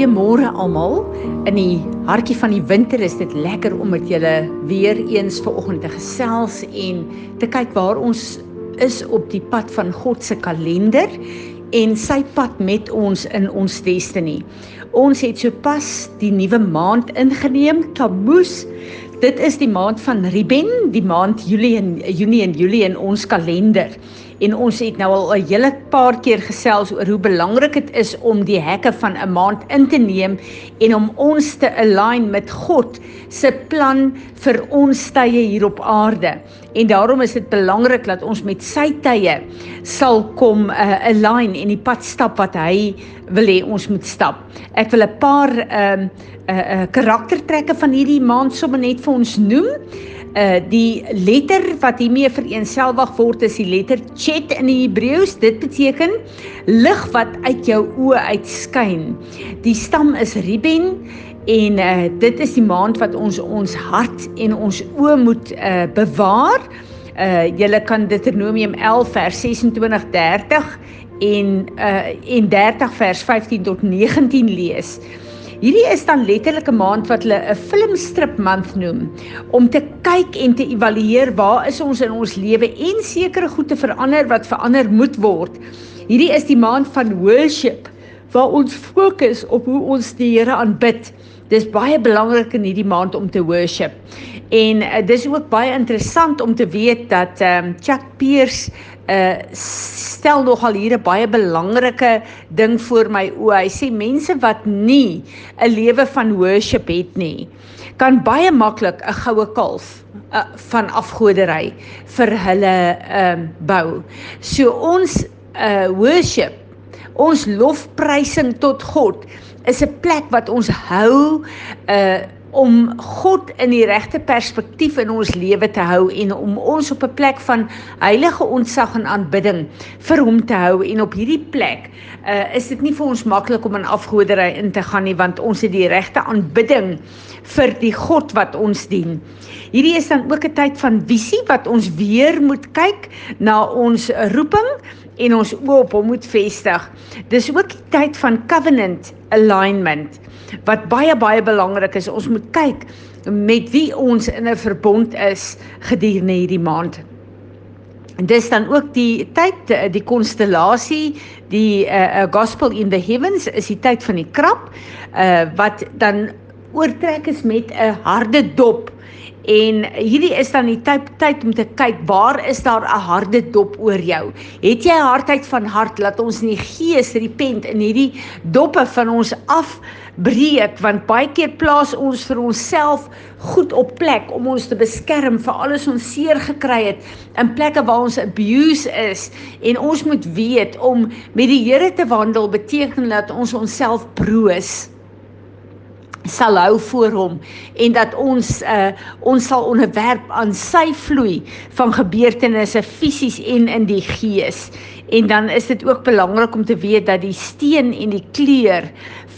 Goeiemôre almal. In die hartjie van die winter is dit lekker om met julle weer eens vanoggend te gesels en te kyk waar ons is op die pad van God se kalender en sy pad met ons in ons destiny. Ons het sopas die nuwe maand ingeneem, Tammuz. Dit is die maand van Riben, die maand Julie en Junie en Julie in ons kalender en ons het nou al 'n hele paar keer gesels oor hoe belangrik dit is om die hekke van 'n maand in te neem en om ons te align met God se plan vir ons tye hier op aarde. En daarom is dit belangrik dat ons met sy tye sal kom uh, align en die pad stap wat hy wil hê ons moet stap. Ek wil 'n paar ehm uh, 'n uh, uh, karaktertrekke van hierdie maand sommer net vir ons noem. Uh die letter wat hiermee vereenselwig word is die letter Chet in die Hebreëus. Dit beteken lig wat uit jou oë uitskyn. Die stam is Reuben en uh dit is die maand wat ons ons hart en ons oë moet uh bewaar. Uh julle kan Deuteronomium 11 vers 26 30 en uh en 30 vers 15 tot 19 lees. Hierdie is dan letterlik 'n maand wat hulle 'n filmstrip maand noem om te kyk en te evalueer waar is ons in ons lewe en sekere goed te verander wat verander moet word. Hierdie is die maand van worship waar ons fokus op hoe ons die Here aanbid. Dis baie belangrik in hierdie maand om te worship. En uh, dis ook baie interessant om te weet dat ehm um, Chuck Pierce uh stel nogal hier 'n baie belangrike ding voor my oë. Hy sê mense wat nie 'n lewe van worship het nie, kan baie maklik 'n goue kalf uh, van afgodery vir hulle ehm uh, bou. So ons uh worship, ons lofprysing tot God is 'n plek wat ons hou uh om God in die regte perspektief in ons lewe te hou en om ons op 'n plek van heilige ontzag en aanbidding vir hom te hou en op hierdie plek uh, is dit nie vir ons maklik om in afgodery in te gaan nie want ons het die regte aanbidding vir die God wat ons dien. Hierdie is dan ook 'n tyd van visie wat ons weer moet kyk na ons roeping en ons oë op hom moet vestig. Dis ook die tyd van covenant alignment wat baie baie belangrik is. Ons moet kyk met wie ons in 'n verbond is gedurende hierdie maand. En dis dan ook die tyd die konstellasie die uh, gospel in the heavens is die tyd van die krap uh, wat dan oortrek is met 'n harde dop En hierdie is dan die tyd tyd om te kyk waar is daar 'n harde dop oor jou? Het jy hardheid van hart laat ons in die gees repent in hierdie doppe van ons afbreek? Want baie keer plaas ons vir onsself goed op plek om ons te beskerm vir alles ons seer gekry het in plekke waar ons abuse is. En ons moet weet om met die Here te wandel beteken dat ons onsself broos sal hou voor hom en dat ons uh ons sal onderwerp aan sy vloei van gebeurtenisse fisies en in die gees. En dan is dit ook belangrik om te weet dat die steen en die kleur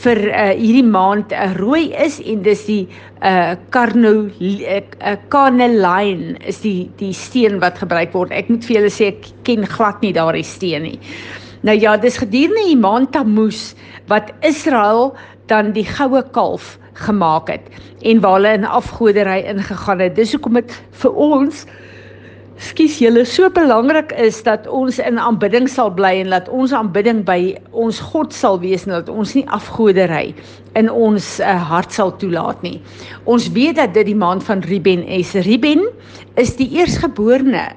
vir uh hierdie maand uh, rooi is en dis die uh carno uh, carnelian is die die steen wat gebruik word. Ek moet vir julle sê ek ken glad nie daardie steen nie. Nou ja, dis gedurende die maand Tammuz wat Israel dan die goue kalf gemaak het en waar hulle in afgodery ingegaan het. Dis hoekom dit vir ons skus julle so belangrik is dat ons in aanbidding sal bly en dat ons aanbidding by ons God sal wees en dat ons nie afgodery in ons uh, hart sal toelaat nie. Ons weet dat dit die maand van Reuben is. Reuben is die eersgeborene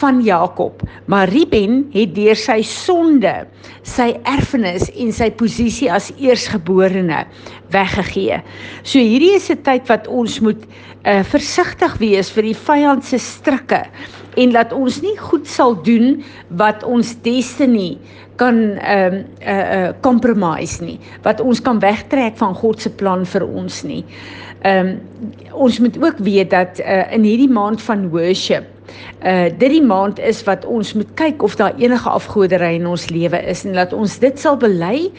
van Jakob, maar Reuben het deur sy sonde sy erfenis en sy posisie as eersgeborene weggegee. So hierdie is 'n tyd wat ons moet uh, versigtig wees vir die vyand se strikke en dat ons nie goed sal doen wat ons destiny kan ehm um, uh uh compromise nie wat ons kan wegtrek van God se plan vir ons nie. Ehm um, ons moet ook weet dat uh in hierdie maand van worship uh dit die maand is wat ons moet kyk of daar enige afgodery in ons lewe is en laat ons dit sal bely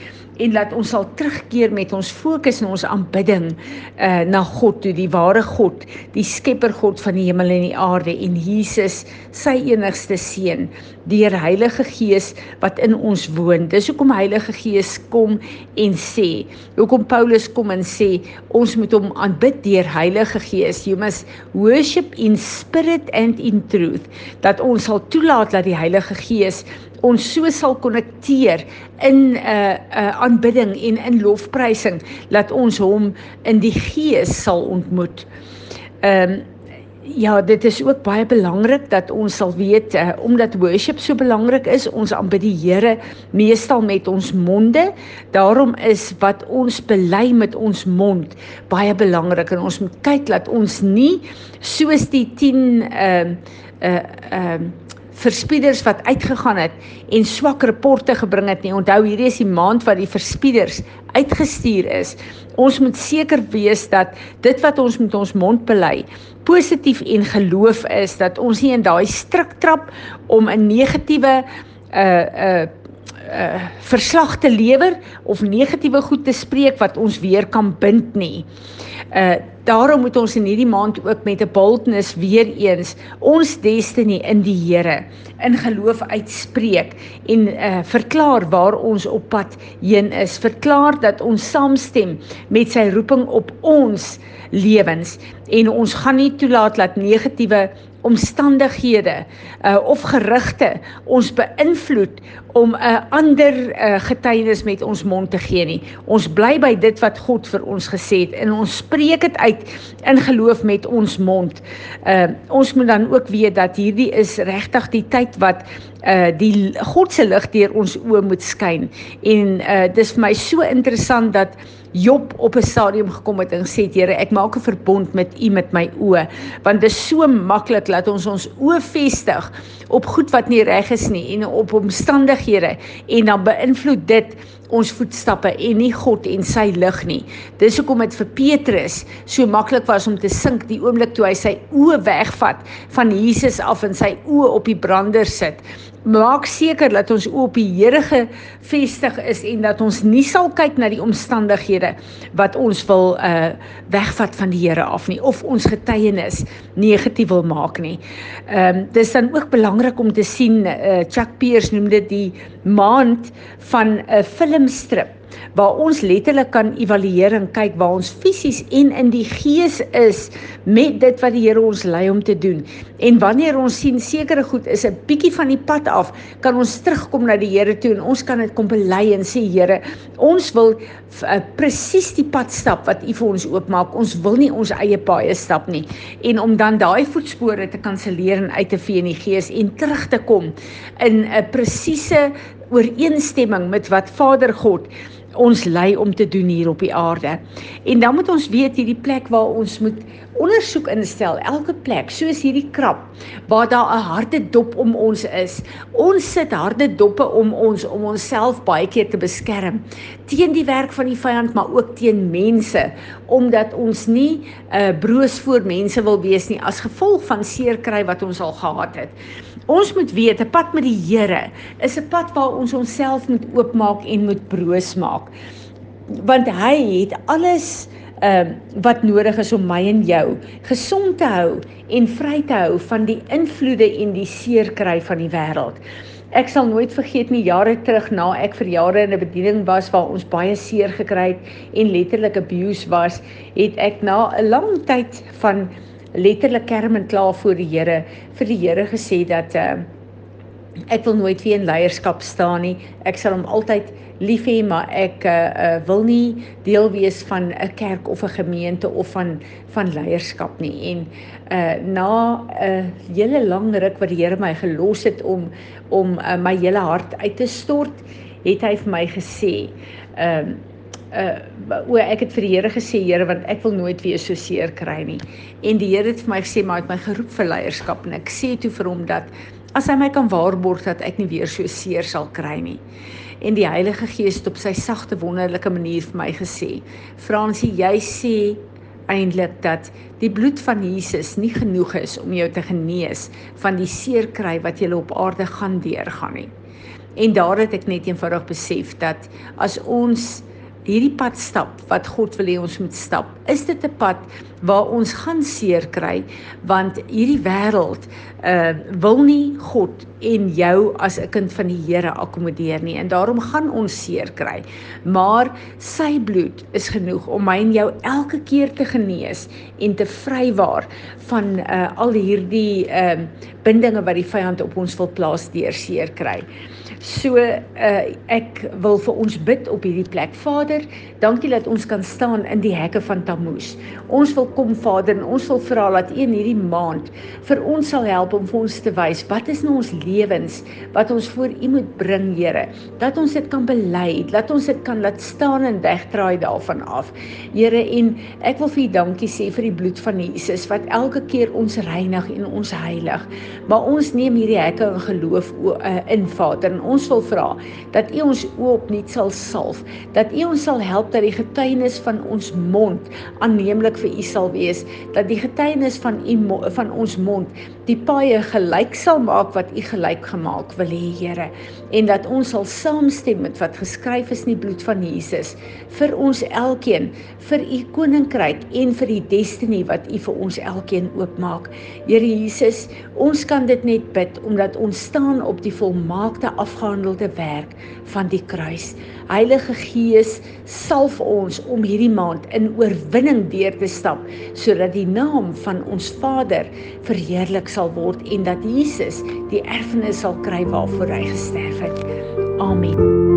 en laat ons sal terugkeer met ons fokus en ons aanbidding uh na God toe die ware God die skepper God van die hemel en die aarde en Jesus sy enigste seun deur Heilige Gees wat in ons woon. Dis hoekom Heilige Gees kom en sê hoekom Paulus kom en sê ons moet hom aanbid deur Heilige Gees. You must worship in spirit and in truth dat ons sal toelaat dat die Heilige Gees ons so sal konnekteer in 'n uh, 'n uh, aanbidding en in lofprysing dat ons hom in die gees sal ontmoet. Ehm um, ja, dit is ook baie belangrik dat ons sal weet uh, omdat worship so belangrik is, ons aanbid die Here meestal met ons monde. Daarom is wat ons bely met ons mond baie belangrik en ons moet kyk dat ons nie soos die 10 ehm uh, uh ehm uh, verspieders wat uitgegaan het en swak rapporte gebring het nie. Onthou hierdie is die maand wat die verspieders uitgestuur is. Ons moet seker wees dat dit wat ons met ons mond bely positief en geloof is dat ons nie in daai struik trap om 'n negatiewe uh uh uh verslag te lewer of negatiewe goed te spreek wat ons weer kan bind nie. Uh daarom moet ons in hierdie maand ook met 'n boldness weer eens ons destiny in die Here in geloof uitspreek en uh verklaar waar ons op pad heen is. Verklaar dat ons saamstem met sy roeping op ons lewens en ons gaan nie toelaat dat negatiewe omstandighede uh, of gerugte ons beïnvloed om 'n uh, ander uh, getuienis met ons mond te gee nie. Ons bly by dit wat God vir ons gesê het en ons spreek dit uit in geloof met ons mond. Uh ons moet dan ook weet dat hierdie is regtig die tyd wat uh die God se lig deur ons oë moet skyn. En uh dis vir my so interessant dat Job op 'n stadium gekom het en gesê Here, ek maak 'n verbond met U met my oë, want dit is so maklik dat ons ons oë vestig op goed wat nie reg is nie en op omstandighede en dan beïnvloed dit ons voetstappe en nie God en sy lig nie. Dis hoekom dit vir Petrus so maklik was om te sink die oomblik toe hy sy oë wegvat van Jesus af en sy oë op die brander sit maak seker dat ons op die Here gefestig is en dat ons nie sal kyk na die omstandighede wat ons wil uh wegvat van die Here af nie of ons getuienis negatief wil maak nie. Ehm um, dis dan ook belangrik om te sien uh Chuck Pierce noem dit die maand van 'n filmstrip waar ons letterlik kan evalueer en kyk waar ons fisies en in die gees is met dit wat die Here ons lei om te doen. En wanneer ons sien sekere goed is 'n bietjie van die pad af, kan ons terugkom na die Here toe en ons kan dit kom bely en sê Here, ons wil uh, presies die pad stap wat U vir ons oopmaak. Ons wil nie ons eie paaie stap nie. En om dan daai voetspore te kanselleer en uit te vee in die gees en terug te kom in 'n presiese ooreenstemming met wat Vader God ons lei om te doen hier op die aarde. En dan moet ons weet hierdie plek waar ons moet ondersoek instel, elke plek, soos hierdie krap waar daar 'n harde dop om ons is. Ons sit harde doppe om ons om onsself baie keer te beskerm teen die werk van die vyand, maar ook teen mense, omdat ons nie 'n uh, broos voor mense wil wees nie as gevolg van seer kry wat ons al gehad het. Ons moet weet 'n pad met die Here is 'n pad waar ons onsself moet oopmaak en moet broos maak. Want hy het alles ehm uh, wat nodig is om my en jou gesond te hou en vry te hou van die invloede en die seer kry van die wêreld. Ek sal nooit vergeet nie jare terug na ek vir jare in 'n bediening was waar ons baie seer gekry het en letterlik abuse was, het ek na 'n lang tyd van letterlik kerm en kla voor die Here vir die Here gesê dat uh, ek wil nooit weer in leierskap staan nie. Ek sal hom altyd lief hê, maar ek uh, uh, wil nie deel wees van 'n kerk of 'n gemeente of van van leierskap nie. En uh, na 'n uh, hele lang ruk wat die Here my gelos het om om uh, my hele hart uit te stort, het hy vir my gesê, ehm uh, uh o ek het vir die Here gesê Here want ek wil nooit weer so seer kry nie. En die Here het vir my gesê maar hy het my geroep vir leierskap en ek sê toe vir hom dat as hy my kan waarborg dat ek nie weer so seer sal kry nie. En die Heilige Gees het op sy sagte wonderlike manier vir my gesê: "Fransie, jy sê eintlik dat die bloed van Jesus nie genoeg is om jou te genees van die seer kry wat jy op aarde gaan deurgaan nie." En daar het ek net eenvoudig besef dat as ons hierdie pad stap wat God wil hê ons moet stap, is dit 'n pad waar ons gaan seer kry want hierdie wêreld uh wil nie God en jou as 'n kind van die Here akkommodeer nie en daarom gaan ons seer kry. Maar sy bloed is genoeg om my en jou elke keer te genees en te vrywaar van uh al hierdie uh bindinge wat die vyand op ons wil plaas deur seer kry. So uh ek wil vir ons bid op hierdie plek. Vader, dankie dat ons kan staan in die hekke van Tammuz. Ons wil kom Vader en ons wil vra dat U in hierdie maand vir ons sal help om vir ons te wys wat is nou ons lewens wat ons voor U moet bring, Here. Dat ons dit kan bely, dat ons dit kan laat staan en wegdraai daarvan af. Here, en ek wil vir U dankie sê vir die bloed van Jesus wat elke keer ons reinig en ons heilig. Maar ons neem hierdie hekke in geloof uh, in Vader en ons wil vra dat U ons oop nuut sal salf, dat U ons sal help dat die getuienis van ons mond aanneemlik vir U sal wees, dat die getuienis van U van ons mond die paaie gelyk sal maak wat U gelyk gemaak wil hê, Here, en dat ons sal saamstem met wat geskryf is in die bloed van Jesus vir ons elkeen, vir U koninkryk en vir die destiny wat U vir ons elkeen oopmaak. Here Jesus, ons kan dit net bid omdat ons staan op die volmaakte afgehandelde werk van die kruis. Heilige Gees, salf ons om hierdie maand in oorwinning deur te stap sodat die naam van ons Vader verheerlik sal word en dat Jesus die erfenis sal kry waarvoor hy gesterf het. Amen.